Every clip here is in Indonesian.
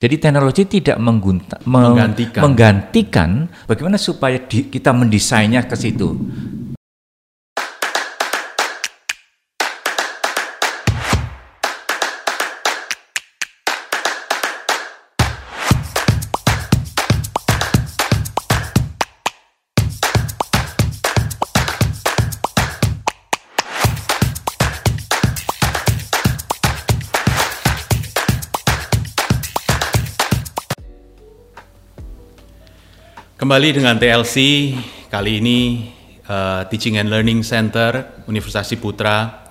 Jadi teknologi tidak menggantikan. menggantikan bagaimana supaya di, kita mendesainnya ke situ. Kembali dengan TLC kali ini uh, Teaching and Learning Center Universitas Putra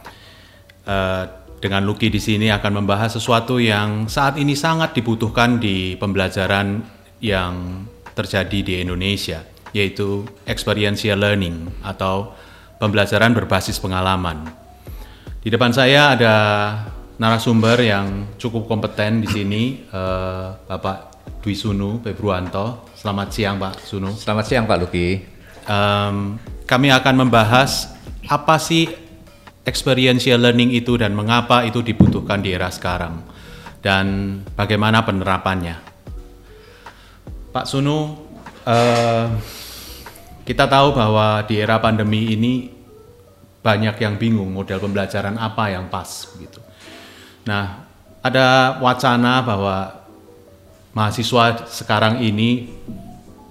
uh, dengan Luki di sini akan membahas sesuatu yang saat ini sangat dibutuhkan di pembelajaran yang terjadi di Indonesia yaitu experiential learning atau pembelajaran berbasis pengalaman. Di depan saya ada narasumber yang cukup kompeten di sini, uh, Bapak Dwi Sunu Februanto. Selamat siang Pak Sunu. Selamat siang Pak Luki. Um, kami akan membahas apa sih experiential learning itu dan mengapa itu dibutuhkan di era sekarang dan bagaimana penerapannya. Pak Sunu, uh, kita tahu bahwa di era pandemi ini banyak yang bingung model pembelajaran apa yang pas begitu. Nah, ada wacana bahwa mahasiswa sekarang ini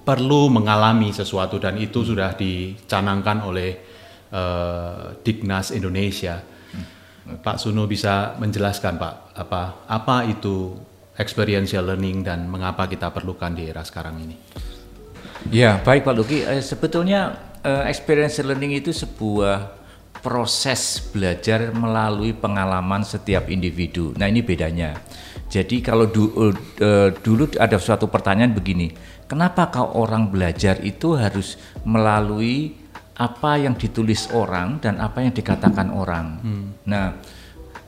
perlu mengalami sesuatu dan itu sudah dicanangkan oleh uh, Dignas Indonesia. Hmm. Pak Suno bisa menjelaskan Pak apa apa itu experiential learning dan mengapa kita perlukan di era sekarang ini? Ya baik Pak Luki, eh, sebetulnya eh, experiential learning itu sebuah proses belajar melalui pengalaman setiap individu. Nah ini bedanya. Jadi kalau du, uh, dulu ada suatu pertanyaan begini, kenapa kau orang belajar itu harus melalui apa yang ditulis orang dan apa yang dikatakan orang? Hmm. Nah,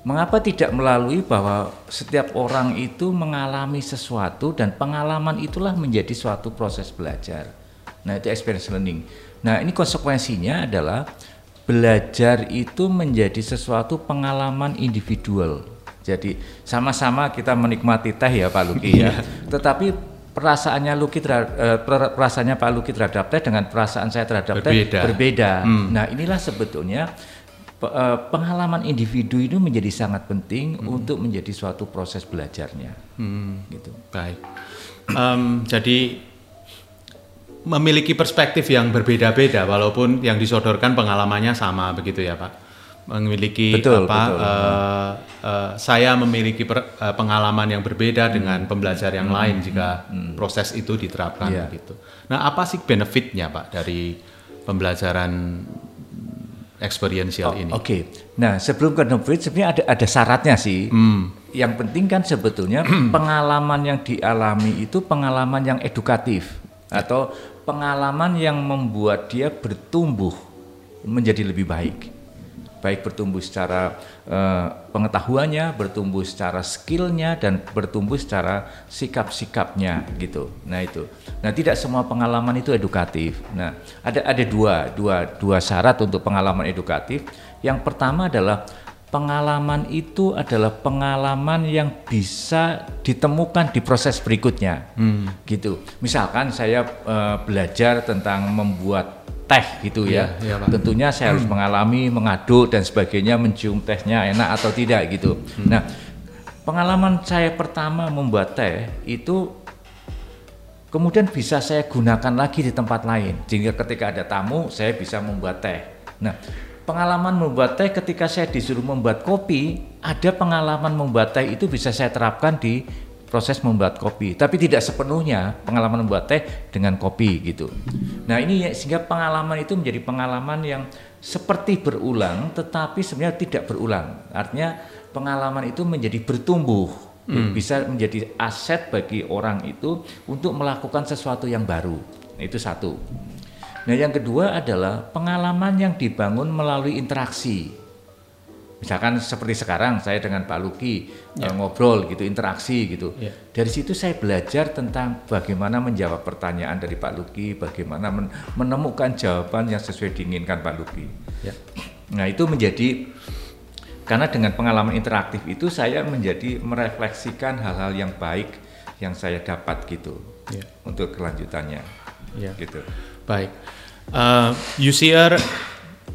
mengapa tidak melalui bahwa setiap orang itu mengalami sesuatu dan pengalaman itulah menjadi suatu proses belajar. Nah, itu experience learning. Nah, ini konsekuensinya adalah belajar itu menjadi sesuatu pengalaman individual jadi sama-sama kita menikmati teh ya Pak Luki ya. Iya. Tetapi perasaannya Luki terhadap, eh, perasaannya Pak Luki terhadap teh dengan perasaan saya terhadap berbeda. teh berbeda. Hmm. Nah, inilah sebetulnya eh, pengalaman individu itu menjadi sangat penting hmm. untuk menjadi suatu proses belajarnya. Hmm. Gitu. Baik. Um, jadi memiliki perspektif yang berbeda-beda walaupun yang disodorkan pengalamannya sama begitu ya Pak memiliki betul, apa betul. Uh, uh, saya memiliki per, uh, pengalaman yang berbeda hmm. dengan pembelajar yang hmm. lain jika hmm. proses itu diterapkan yeah. gitu. Nah, apa sih benefitnya Pak dari pembelajaran experiential oh, ini? Oke. Okay. Nah, sebelum ke benefit sebenarnya ada ada syaratnya sih. Hmm. Yang penting kan sebetulnya pengalaman yang dialami itu pengalaman yang edukatif atau pengalaman yang membuat dia bertumbuh menjadi lebih baik baik bertumbuh secara uh, pengetahuannya, bertumbuh secara skillnya dan bertumbuh secara sikap-sikapnya gitu. Nah itu. Nah tidak semua pengalaman itu edukatif. Nah ada ada dua dua dua syarat untuk pengalaman edukatif. Yang pertama adalah pengalaman itu adalah pengalaman yang bisa ditemukan di proses berikutnya. Hmm. Gitu. Misalkan saya uh, belajar tentang membuat teh gitu ya. ya, ya Tentunya saya harus hmm. mengalami, mengaduk dan sebagainya, mencium tehnya enak atau tidak gitu. Hmm. Nah, pengalaman saya pertama membuat teh itu kemudian bisa saya gunakan lagi di tempat lain. Sehingga ketika ada tamu, saya bisa membuat teh. Nah, pengalaman membuat teh ketika saya disuruh membuat kopi, ada pengalaman membuat teh itu bisa saya terapkan di proses membuat kopi, tapi tidak sepenuhnya pengalaman membuat teh dengan kopi gitu. Nah ini ya, sehingga pengalaman itu menjadi pengalaman yang seperti berulang, tetapi sebenarnya tidak berulang. Artinya pengalaman itu menjadi bertumbuh, hmm. bisa menjadi aset bagi orang itu untuk melakukan sesuatu yang baru. Nah, itu satu. Nah yang kedua adalah pengalaman yang dibangun melalui interaksi misalkan seperti sekarang saya dengan Pak Luki ya. ngobrol gitu interaksi gitu ya. dari situ saya belajar tentang bagaimana menjawab pertanyaan dari Pak Luki bagaimana men menemukan jawaban yang sesuai diinginkan Pak Luki ya. nah itu menjadi karena dengan pengalaman interaktif itu saya menjadi merefleksikan hal-hal yang baik yang saya dapat gitu Ya. untuk kelanjutannya. Ya. Gitu. Baik. Uh, UCR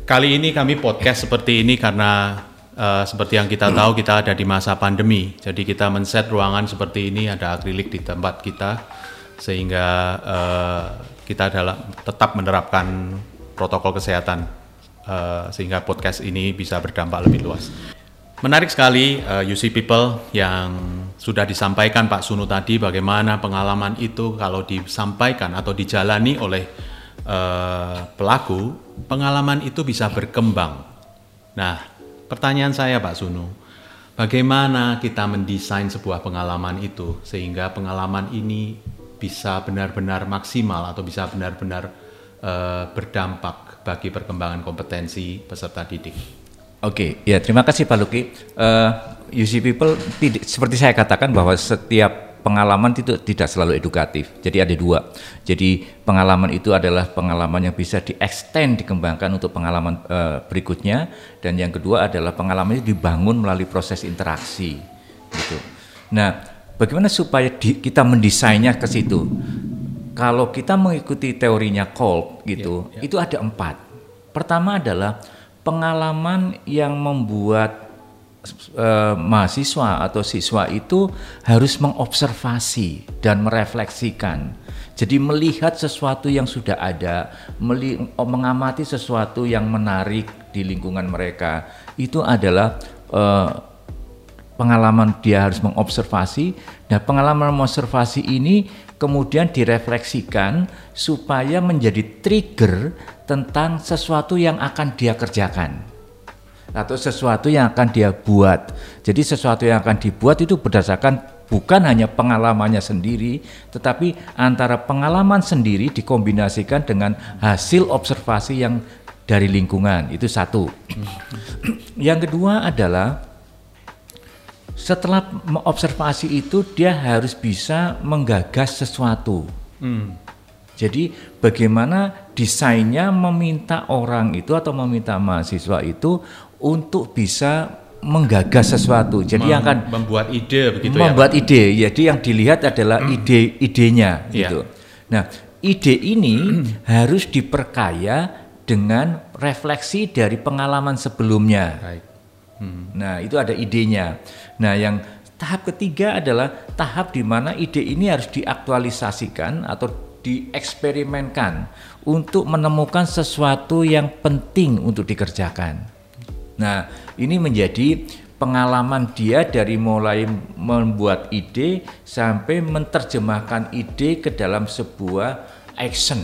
kali ini kami podcast seperti ini karena uh, seperti yang kita tahu kita ada di masa pandemi. Jadi kita men-set ruangan seperti ini ada akrilik di tempat kita sehingga uh, kita adalah tetap menerapkan protokol kesehatan uh, sehingga podcast ini bisa berdampak lebih luas. Menarik sekali uh, UC People yang sudah disampaikan Pak Sunu tadi bagaimana pengalaman itu kalau disampaikan atau dijalani oleh uh, pelaku, pengalaman itu bisa berkembang. Nah, pertanyaan saya Pak Sunu, bagaimana kita mendesain sebuah pengalaman itu sehingga pengalaman ini bisa benar-benar maksimal atau bisa benar-benar uh, berdampak bagi perkembangan kompetensi peserta didik? Oke, ya terima kasih Pak Luki. Uh, UC People seperti saya katakan bahwa setiap pengalaman itu tidak selalu edukatif. Jadi ada dua. Jadi pengalaman itu adalah pengalaman yang bisa di-extend, dikembangkan untuk pengalaman uh, berikutnya. Dan yang kedua adalah pengalaman itu dibangun melalui proses interaksi. Gitu. Nah, bagaimana supaya di, kita mendesainnya ke situ? Kalau kita mengikuti teorinya Kolb gitu, yeah, yeah. itu ada empat. Pertama adalah pengalaman yang membuat uh, mahasiswa atau siswa itu harus mengobservasi dan merefleksikan. Jadi melihat sesuatu yang sudah ada, mengamati sesuatu yang menarik di lingkungan mereka, itu adalah uh, pengalaman dia harus mengobservasi. Nah, pengalaman mengobservasi ini kemudian direfleksikan supaya menjadi trigger tentang sesuatu yang akan dia kerjakan atau sesuatu yang akan dia buat. Jadi sesuatu yang akan dibuat itu berdasarkan bukan hanya pengalamannya sendiri, tetapi antara pengalaman sendiri dikombinasikan dengan hasil observasi yang dari lingkungan. Itu satu. yang kedua adalah setelah mengobservasi itu dia harus bisa menggagas sesuatu. Hmm. Jadi bagaimana desainnya meminta orang itu atau meminta mahasiswa itu untuk bisa menggagas sesuatu. Jadi Mem yang akan membuat ide begitu membuat ya. ide. Jadi yang dilihat adalah hmm. ide-idenya yeah. gitu. Nah, ide ini harus diperkaya dengan refleksi dari pengalaman sebelumnya. Hmm. Nah, itu ada idenya. Nah, yang tahap ketiga adalah tahap di mana ide ini harus diaktualisasikan atau dieksperimenkan untuk menemukan sesuatu yang penting untuk dikerjakan. Nah, ini menjadi pengalaman dia dari mulai membuat ide sampai menerjemahkan ide ke dalam sebuah action,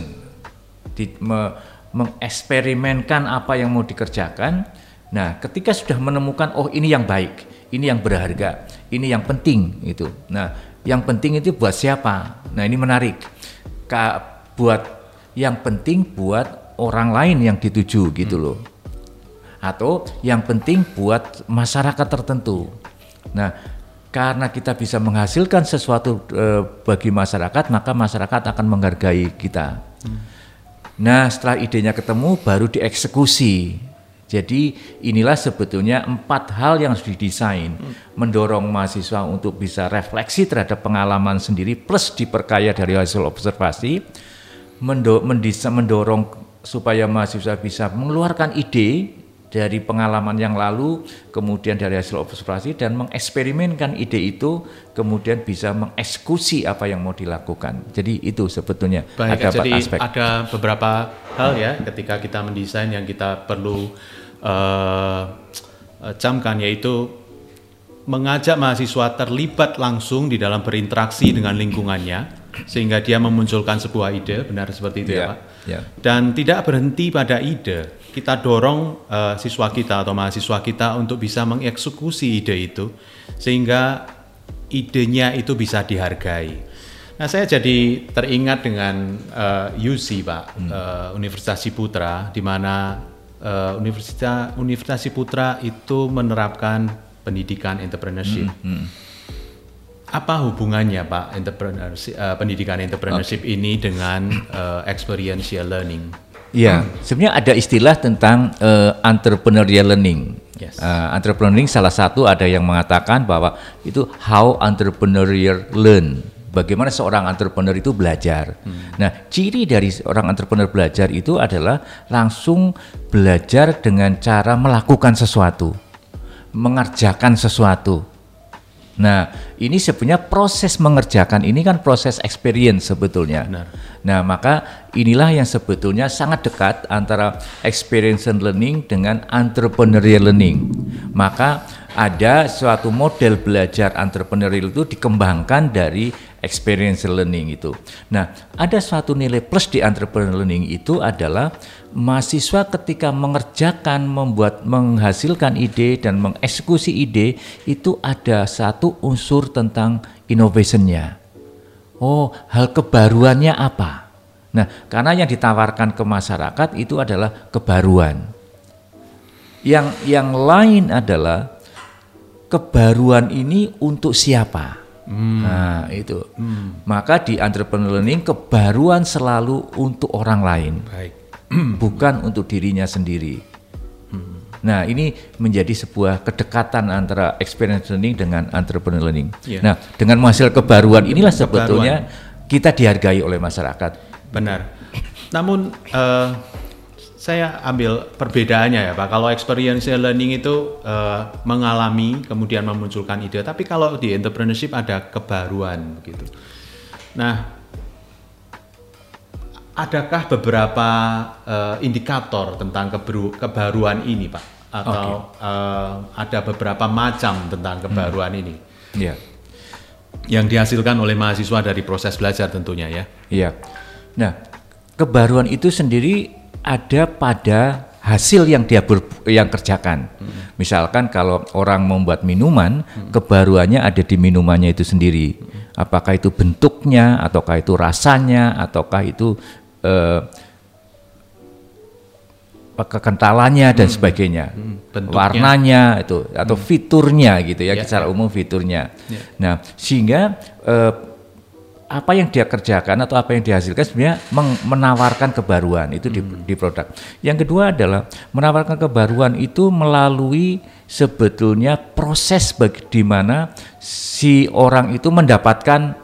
di, me, mengeksperimenkan apa yang mau dikerjakan. Nah, ketika sudah menemukan oh ini yang baik, ini yang berharga, ini yang penting itu. Nah, yang penting itu buat siapa? Nah, ini menarik buat yang penting buat orang lain yang dituju gitu loh. Atau yang penting buat masyarakat tertentu. Nah, karena kita bisa menghasilkan sesuatu e, bagi masyarakat, maka masyarakat akan menghargai kita. Hmm. Nah, setelah idenya ketemu baru dieksekusi. Jadi inilah sebetulnya empat hal yang harus didesain, hmm. mendorong mahasiswa untuk bisa refleksi terhadap pengalaman sendiri plus diperkaya dari hasil observasi, mendorong supaya mahasiswa bisa mengeluarkan ide dari pengalaman yang lalu, kemudian dari hasil observasi dan mengeksperimenkan ide itu, kemudian bisa mengeksekusi apa yang mau dilakukan. Jadi itu sebetulnya Baik, ada jadi aspek. Ada beberapa hal ya ketika kita mendesain yang kita perlu uh, camkan yaitu mengajak mahasiswa terlibat langsung di dalam berinteraksi dengan lingkungannya sehingga dia memunculkan sebuah ide benar seperti itu yeah, ya Pak yeah. dan tidak berhenti pada ide kita dorong uh, siswa kita atau mahasiswa kita untuk bisa mengeksekusi ide itu sehingga idenya itu bisa dihargai Nah, saya jadi teringat dengan uh, UC, Pak, hmm. uh, Universitas Ciputra, di mana uh, Universitas Universitas Putra itu menerapkan pendidikan entrepreneurship. Hmm, hmm. Apa hubungannya Pak entrepreneurship, uh, pendidikan entrepreneurship okay. ini dengan uh, experiential learning? Ya, hmm. sebenarnya ada istilah tentang uh, entrepreneurial learning. Yes. Uh, entrepreneurial salah satu ada yang mengatakan bahwa itu how entrepreneurial learn. bagaimana seorang entrepreneur itu belajar. Hmm. Nah, ciri dari seorang entrepreneur belajar itu adalah langsung belajar dengan cara melakukan sesuatu, mengerjakan sesuatu. Nah, ini sebenarnya proses mengerjakan ini kan proses experience sebetulnya. Benar. Nah, maka inilah yang sebetulnya sangat dekat antara experience and learning dengan entrepreneurial learning. Maka ada suatu model belajar entrepreneurial itu dikembangkan dari experiential learning itu. Nah, ada suatu nilai plus di entrepreneurial learning itu adalah mahasiswa ketika mengerjakan, membuat, menghasilkan ide dan mengeksekusi ide itu ada satu unsur tentang innovationnya. Oh, hal kebaruannya apa? Nah, karena yang ditawarkan ke masyarakat itu adalah kebaruan. Yang yang lain adalah kebaruan ini untuk siapa? Hmm. Nah, itu. Hmm. Maka di entrepreneur learning kebaruan selalu untuk orang lain. Baik. Bukan untuk dirinya sendiri. Nah, ini menjadi sebuah kedekatan antara experience learning dengan entrepreneur learning. Yeah. Nah, dengan menghasil kebaruan inilah sebetulnya kita dihargai oleh masyarakat. Benar. Namun uh, saya ambil perbedaannya ya Pak. Kalau experiential learning itu uh, mengalami kemudian memunculkan ide, tapi kalau di entrepreneurship ada kebaruan begitu. Nah, adakah beberapa uh, indikator tentang kebaru kebaruan ini Pak? Atau okay. uh, eh, ada beberapa macam tentang kebaruan hmm. ini? Iya. Yeah. Yang dihasilkan oleh mahasiswa dari proses belajar tentunya ya. Iya. Nah, kebaruan itu sendiri ada pada hasil yang dia ber, yang kerjakan. Hmm. Misalkan kalau orang membuat minuman, hmm. kebaruannya ada di minumannya itu sendiri. Hmm. Apakah itu bentuknya, ataukah itu rasanya, ataukah itu eh, kekentalannya dan hmm. sebagainya, hmm. warnanya itu atau hmm. fiturnya gitu ya, ya secara umum fiturnya. Ya. Nah sehingga eh, apa yang dia kerjakan atau apa yang dihasilkan sebenarnya menawarkan kebaruan itu di, hmm. di produk. Yang kedua adalah menawarkan kebaruan itu melalui sebetulnya proses bagi di mana si orang itu mendapatkan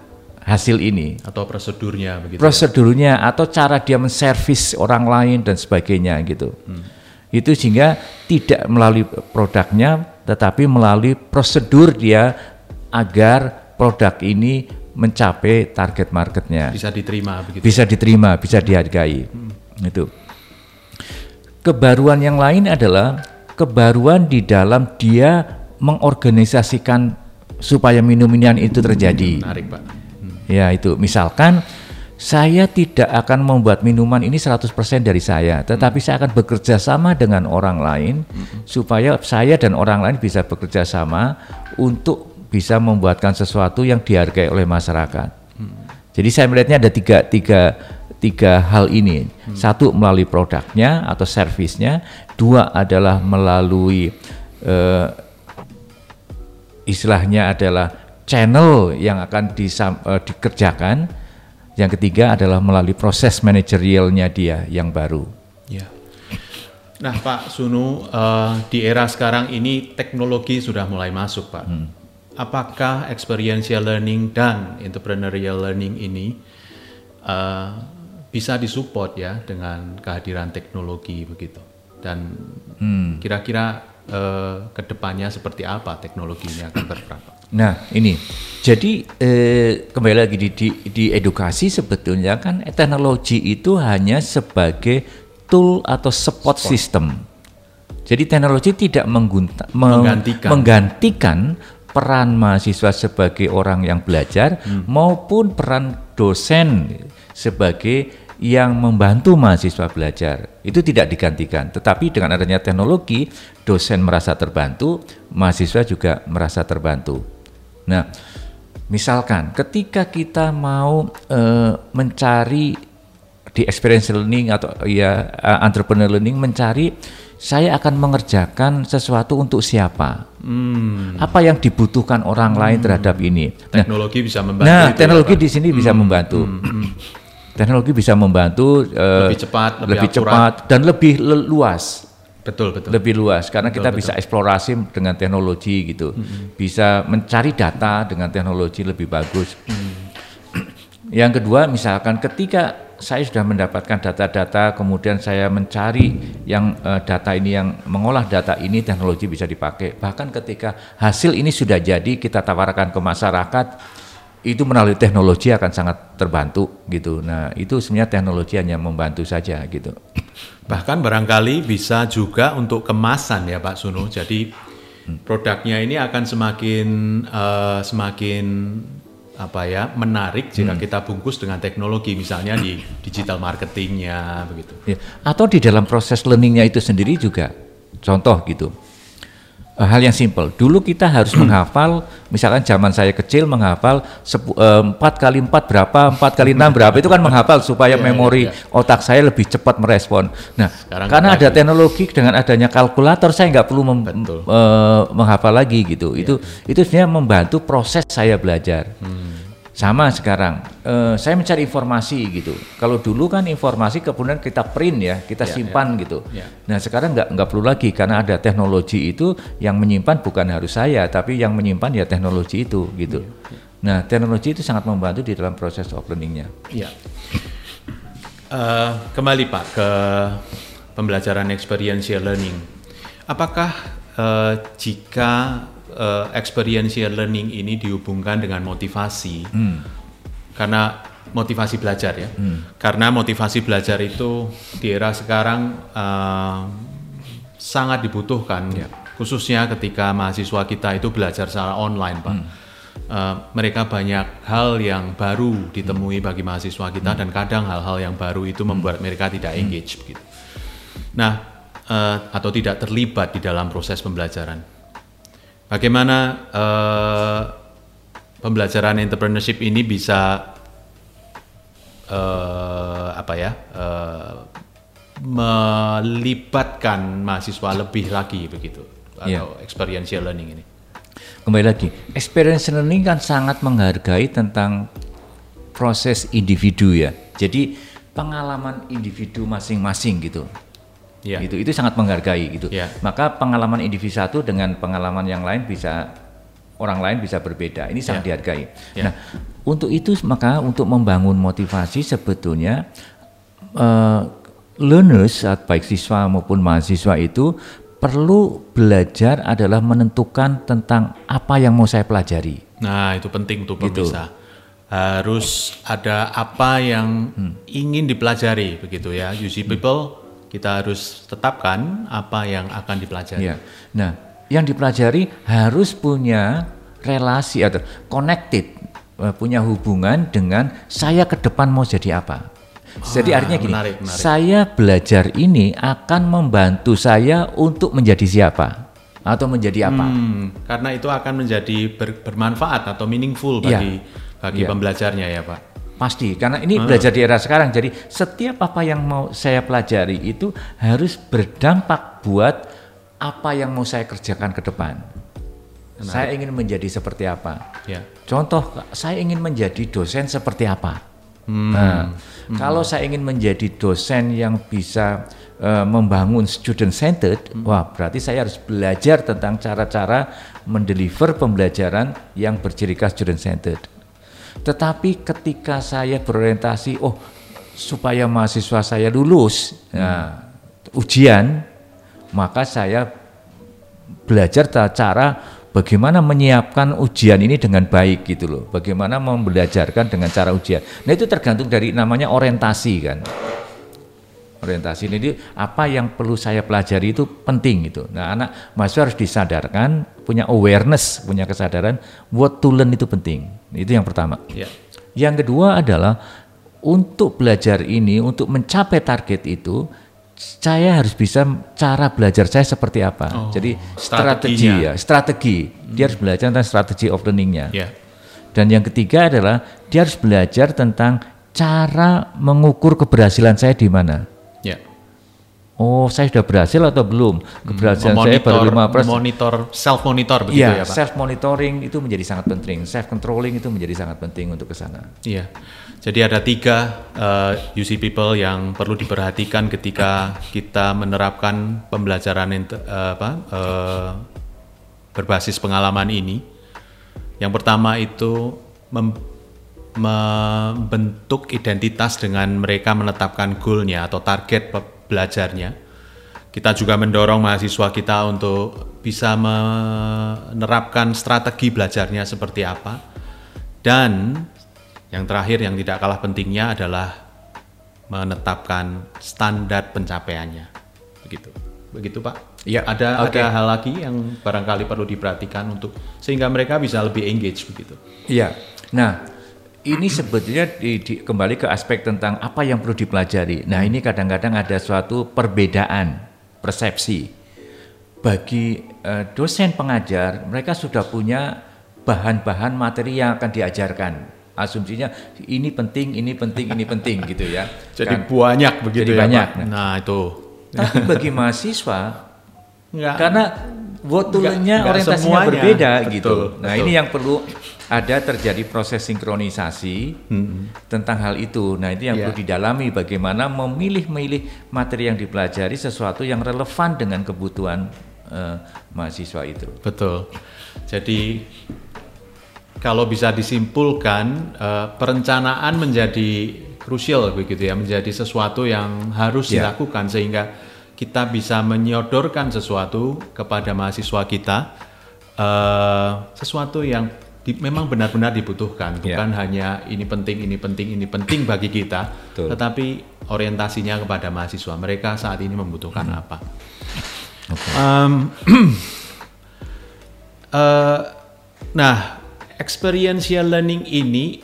hasil ini atau prosedurnya begitu. Prosedurnya ya? atau cara dia menservis orang lain dan sebagainya gitu. Hmm. Itu sehingga tidak melalui produknya tetapi melalui prosedur dia agar produk ini mencapai target marketnya. Bisa diterima begitu. Bisa diterima, bisa dihargai. Hmm. Itu. Kebaruan yang lain adalah kebaruan di dalam dia mengorganisasikan supaya minum-minuman itu terjadi. Menarik, Pak. Ya, itu. Misalkan saya tidak akan membuat minuman ini 100% dari saya, tetapi saya akan bekerja sama dengan orang lain supaya saya dan orang lain bisa bekerja sama untuk bisa membuatkan sesuatu yang dihargai oleh masyarakat. Hmm. Jadi saya melihatnya ada tiga, tiga, tiga hal ini. Hmm. Satu melalui produknya atau servisnya, dua adalah melalui uh, istilahnya adalah channel yang akan disam, uh, dikerjakan. Yang ketiga adalah melalui proses manajerialnya dia yang baru. Ya. Nah Pak Sunu, uh, di era sekarang ini teknologi sudah mulai masuk Pak. Hmm apakah experiential learning dan entrepreneurial learning ini uh, bisa disupport ya dengan kehadiran teknologi begitu dan hmm. kira-kira uh, ke depannya seperti apa teknologi ini akan berperan? Nah ini jadi eh, kembali lagi di, di, di edukasi sebetulnya kan teknologi itu hanya sebagai tool atau support, support. system. Jadi teknologi tidak menggantikan, menggantikan peran mahasiswa sebagai orang yang belajar hmm. maupun peran dosen sebagai yang membantu mahasiswa belajar itu tidak digantikan tetapi dengan adanya teknologi dosen merasa terbantu mahasiswa juga merasa terbantu nah misalkan ketika kita mau e, mencari di experience learning atau ya entrepreneur learning mencari saya akan mengerjakan sesuatu untuk siapa? Hmm. Apa yang dibutuhkan orang hmm. lain terhadap ini? Nah, teknologi bisa membantu. Nah, teknologi ya, di sini hmm. bisa membantu. Hmm. hmm. teknologi bisa membantu uh, lebih cepat, lebih, lebih cepat dan lebih luas. Betul, betul. Lebih luas karena betul, kita betul. bisa eksplorasi dengan teknologi gitu. Hmm. Bisa mencari data dengan teknologi lebih bagus. Hmm. Yang kedua, misalkan ketika saya sudah mendapatkan data-data, kemudian saya mencari yang uh, data ini yang mengolah data ini teknologi bisa dipakai. Bahkan ketika hasil ini sudah jadi kita tawarkan ke masyarakat, itu melalui teknologi akan sangat terbantu gitu. Nah itu sebenarnya teknologi hanya membantu saja gitu. Bahkan barangkali bisa juga untuk kemasan ya Pak Sunu. Jadi produknya ini akan semakin uh, semakin apa ya menarik jika hmm. kita bungkus dengan teknologi misalnya di digital marketingnya begitu. Ya. Atau di dalam proses learningnya itu sendiri juga contoh gitu. Eh, hal yang simpel. Dulu kita harus menghafal, misalkan zaman saya kecil menghafal eh, empat kali empat berapa, empat kali enam berapa itu kan menghafal supaya yeah, memori yeah, yeah. otak saya lebih cepat merespon. Nah, Sekarang karena ada teknologi dengan adanya kalkulator saya nggak perlu mem, uh, menghafal lagi gitu. Yeah. Itu itu sebenarnya membantu proses saya belajar. Hmm. Sama sekarang, uh, saya mencari informasi gitu. Kalau dulu kan informasi kemudian kita print ya, kita yeah, simpan yeah. gitu. Yeah. Nah sekarang nggak nggak perlu lagi karena ada teknologi itu yang menyimpan bukan harus saya, tapi yang menyimpan ya teknologi itu gitu. Yeah, yeah. Nah teknologi itu sangat membantu di dalam proses learningnya. Yeah. Uh, kembali Pak ke pembelajaran experiential learning. Apakah uh, jika uh, experiential learning ini dihubungkan dengan motivasi. Hmm. Karena motivasi belajar ya. Hmm. Karena motivasi belajar itu di era sekarang uh, sangat dibutuhkan ya. khususnya ketika mahasiswa kita itu belajar secara online, Pak. Hmm. Uh, mereka banyak hal yang baru ditemui bagi mahasiswa kita hmm. dan kadang hal-hal yang baru itu membuat mereka tidak hmm. engage begitu. Nah, uh, atau tidak terlibat di dalam proses pembelajaran. Bagaimana uh, pembelajaran entrepreneurship ini bisa uh, apa ya uh, melibatkan mahasiswa lebih lagi begitu atau yeah. experiential learning ini? Kembali lagi, experiential learning kan sangat menghargai tentang proses individu ya. Jadi pengalaman individu masing-masing gitu yeah. itu itu sangat menghargai gitu yeah. maka pengalaman individu satu dengan pengalaman yang lain bisa orang lain bisa berbeda ini sangat yeah. dihargai yeah. nah untuk itu maka untuk membangun motivasi sebetulnya uh, learners baik siswa maupun mahasiswa itu perlu belajar adalah menentukan tentang apa yang mau saya pelajari. Nah, itu penting tuh gitu. pemirsa. Gitu. Harus ada apa yang hmm. ingin dipelajari begitu ya. See people kita harus tetapkan apa yang akan dipelajari. Ya. Nah, yang dipelajari harus punya relasi atau connected, eh, punya hubungan dengan saya ke depan mau jadi apa. Jadi ah, artinya gini, menarik, menarik. saya belajar ini akan membantu saya untuk menjadi siapa atau menjadi apa. Hmm, karena itu akan menjadi ber, bermanfaat atau meaningful bagi ya. bagi ya. pembelajarnya ya, Pak. Pasti, karena ini hmm. belajar di era sekarang. Jadi setiap apa yang mau saya pelajari itu harus berdampak buat apa yang mau saya kerjakan ke depan. Menarik. Saya ingin menjadi seperti apa? Ya. Contoh, saya ingin menjadi dosen seperti apa? Hmm. Nah, hmm. kalau saya ingin menjadi dosen yang bisa uh, membangun student centered, hmm. wah berarti saya harus belajar tentang cara-cara mendeliver pembelajaran yang berciri khas student centered. Tetapi ketika saya berorientasi, oh supaya mahasiswa saya lulus hmm. nah, ujian, maka saya belajar cara bagaimana menyiapkan ujian ini dengan baik gitu loh. Bagaimana membelajarkan dengan cara ujian. Nah itu tergantung dari namanya orientasi kan orientasi ini apa yang perlu saya pelajari itu penting itu. Nah, anak mahasiswa harus disadarkan, punya awareness, punya kesadaran what to learn itu penting. Itu yang pertama. Ya. Yang kedua adalah untuk belajar ini, untuk mencapai target itu, saya harus bisa cara belajar saya seperti apa. Oh, Jadi strategi ya, strategi. Dia harus belajar tentang strategi of learningnya. Yeah. Dan yang ketiga adalah dia harus belajar tentang cara mengukur keberhasilan saya di mana. Oh, saya sudah berhasil atau belum? Keberhasilan saya baru 5%. Monitor, self monitor begitu ya, ya Pak. self monitoring itu menjadi sangat penting. Self controlling itu menjadi sangat penting untuk ke sana. Iya. Jadi ada tiga uh, eh, UC people yang perlu diperhatikan ketika kita menerapkan pembelajaran uh, apa uh, berbasis pengalaman ini. Yang pertama itu mem membentuk identitas dengan mereka menetapkan goalnya atau target belajarnya. Kita juga mendorong mahasiswa kita untuk bisa menerapkan strategi belajarnya seperti apa. Dan yang terakhir yang tidak kalah pentingnya adalah menetapkan standar pencapaiannya. Begitu. Begitu, Pak. Ya, ada okay. ada hal lagi yang barangkali perlu diperhatikan untuk sehingga mereka bisa lebih engage begitu. Iya. Nah, ini sebetulnya di, di, kembali ke aspek tentang apa yang perlu dipelajari. Nah, ini kadang-kadang ada suatu perbedaan persepsi bagi uh, dosen pengajar. Mereka sudah punya bahan-bahan materi yang akan diajarkan. Asumsinya ini penting, ini penting, ini penting gitu ya. Jadi kan, banyak begitu jadi ya, banyak. Pak? Nah, itu. Tapi bagi mahasiswa Enggak. Karena wotulnya orientasinya semuanya. berbeda betul, gitu. Nah, betul. ini yang perlu ada terjadi proses sinkronisasi hmm. tentang hal itu. Nah, itu yang yeah. perlu didalami bagaimana memilih-milih materi yang dipelajari sesuatu yang relevan dengan kebutuhan uh, mahasiswa itu. Betul. Jadi kalau bisa disimpulkan uh, perencanaan menjadi krusial begitu ya, menjadi sesuatu yang harus yeah. dilakukan sehingga kita bisa menyodorkan sesuatu kepada mahasiswa kita, uh, sesuatu yang di, memang benar-benar dibutuhkan, ya. bukan hanya ini penting, ini penting, ini penting bagi kita, Betul. tetapi orientasinya kepada mahasiswa. Mereka saat ini membutuhkan hmm. apa? Okay. Um, uh, nah, experiential learning ini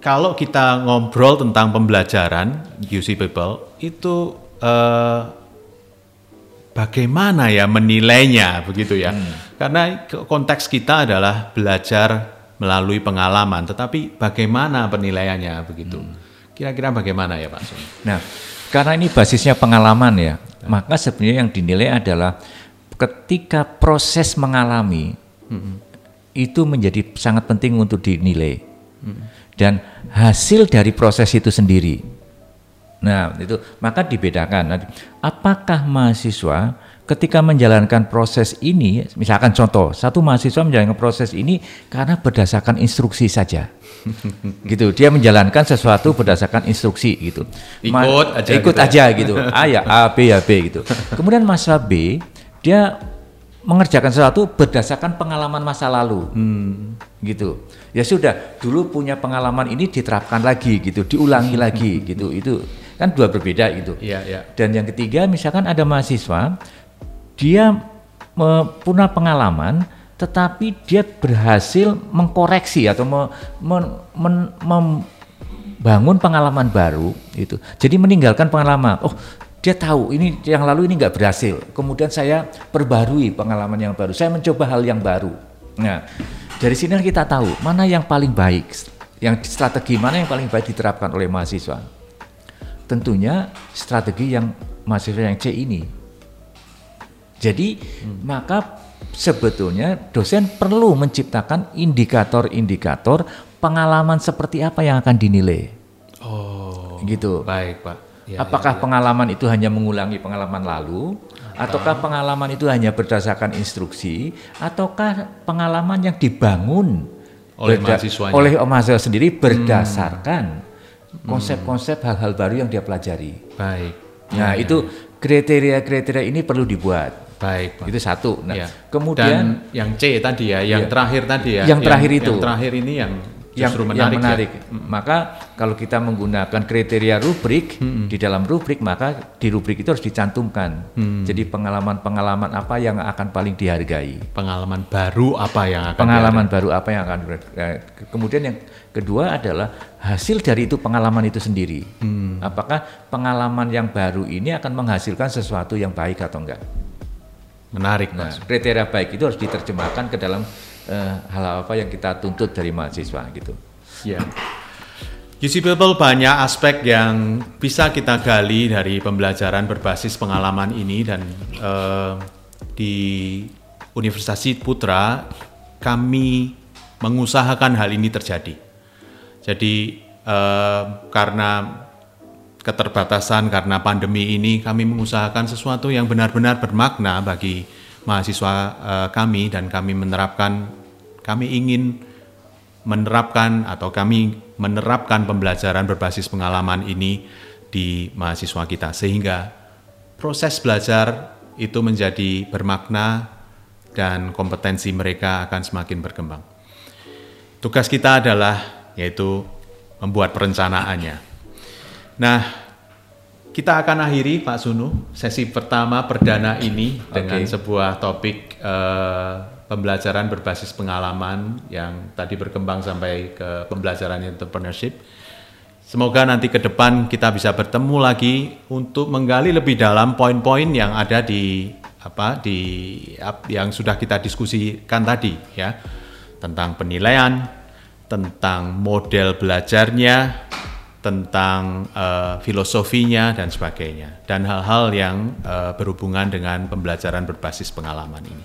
kalau kita ngobrol tentang pembelajaran UC People itu uh, bagaimana ya menilainya begitu ya. Hmm. Karena konteks kita adalah belajar melalui pengalaman, tetapi bagaimana penilaiannya begitu. Hmm. Kira-kira bagaimana ya Pak Sun? Nah, karena ini basisnya pengalaman ya, nah. maka sebenarnya yang dinilai adalah ketika proses mengalami hmm. itu menjadi sangat penting untuk dinilai. Hmm. Dan hasil dari proses itu sendiri Nah, itu maka dibedakan. Apakah mahasiswa ketika menjalankan proses ini, misalkan contoh, satu mahasiswa menjalankan proses ini karena berdasarkan instruksi saja. gitu, dia menjalankan sesuatu berdasarkan instruksi gitu. Ikut aja ikut gitu. Ya. aja gitu. A ya A, B ya B gitu. Kemudian masa B dia mengerjakan sesuatu berdasarkan pengalaman masa lalu. Hmm. Gitu. Ya sudah, dulu punya pengalaman ini diterapkan lagi gitu, diulangi lagi gitu. Itu kan dua berbeda itu. Iya, iya. Dan yang ketiga misalkan ada mahasiswa dia punya pengalaman tetapi dia berhasil mengkoreksi atau me, me, me, membangun pengalaman baru itu. Jadi meninggalkan pengalaman. Oh, dia tahu ini yang lalu ini nggak berhasil. Kemudian saya perbarui pengalaman yang baru. Saya mencoba hal yang baru. Nah, dari sini kita tahu mana yang paling baik, yang strategi mana yang paling baik diterapkan oleh mahasiswa tentunya strategi yang mahasiswa yang C ini. Jadi hmm. maka sebetulnya dosen perlu menciptakan indikator-indikator pengalaman seperti apa yang akan dinilai. Oh, gitu. Baik, Pak. Ya, Apakah ya, ya. pengalaman itu hanya mengulangi pengalaman lalu, ataukah pengalaman itu hanya berdasarkan instruksi, ataukah pengalaman yang dibangun oleh mahasiswa oleh mahasiswa sendiri berdasarkan hmm konsep-konsep hal-hal baru yang dia pelajari. Baik. Nah, ya, itu kriteria-kriteria ini perlu dibuat. Baik, Pak. Itu satu. Nah, ya. kemudian Dan yang C tadi ya, yang ya. terakhir tadi ya. Yang terakhir itu. Yang terakhir ini yang yang, menarik, yang menarik. Ya. Maka kalau kita menggunakan kriteria rubrik hmm. di dalam rubrik maka di rubrik itu harus dicantumkan. Hmm. Jadi pengalaman-pengalaman apa yang akan paling dihargai? Pengalaman baru apa yang akan Pengalaman dihargai? baru apa yang akan Kemudian yang kedua adalah hasil dari itu pengalaman itu sendiri. Hmm. Apakah pengalaman yang baru ini akan menghasilkan sesuatu yang baik atau enggak? Menarik, nah, Kriteria baik itu harus diterjemahkan ke dalam uh, hal apa yang kita tuntut dari mahasiswa gitu. Ya. UC People banyak aspek yang bisa kita gali dari pembelajaran berbasis pengalaman ini dan uh, di Universitas Putra kami mengusahakan hal ini terjadi. Jadi uh, karena keterbatasan karena pandemi ini kami mengusahakan sesuatu yang benar-benar bermakna bagi mahasiswa uh, kami dan kami menerapkan kami ingin menerapkan atau kami menerapkan pembelajaran berbasis pengalaman ini di mahasiswa kita sehingga proses belajar itu menjadi bermakna dan kompetensi mereka akan semakin berkembang. Tugas kita adalah yaitu membuat perencanaannya. Nah, kita akan akhiri Pak Sunu sesi pertama perdana ini okay. dengan sebuah topik uh, pembelajaran berbasis pengalaman yang tadi berkembang sampai ke pembelajaran entrepreneurship. Semoga nanti ke depan kita bisa bertemu lagi untuk menggali lebih dalam poin-poin yang ada di apa di yang sudah kita diskusikan tadi ya tentang penilaian, tentang model belajarnya, tentang uh, filosofinya dan sebagainya dan hal-hal yang uh, berhubungan dengan pembelajaran berbasis pengalaman ini.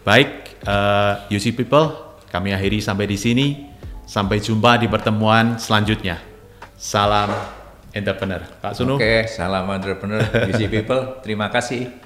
Baik, uh, UC People, kami akhiri sampai di sini. Sampai jumpa di pertemuan selanjutnya. Salam entrepreneur. Pak Sunu. Oke, salam entrepreneur, busy people. Terima kasih.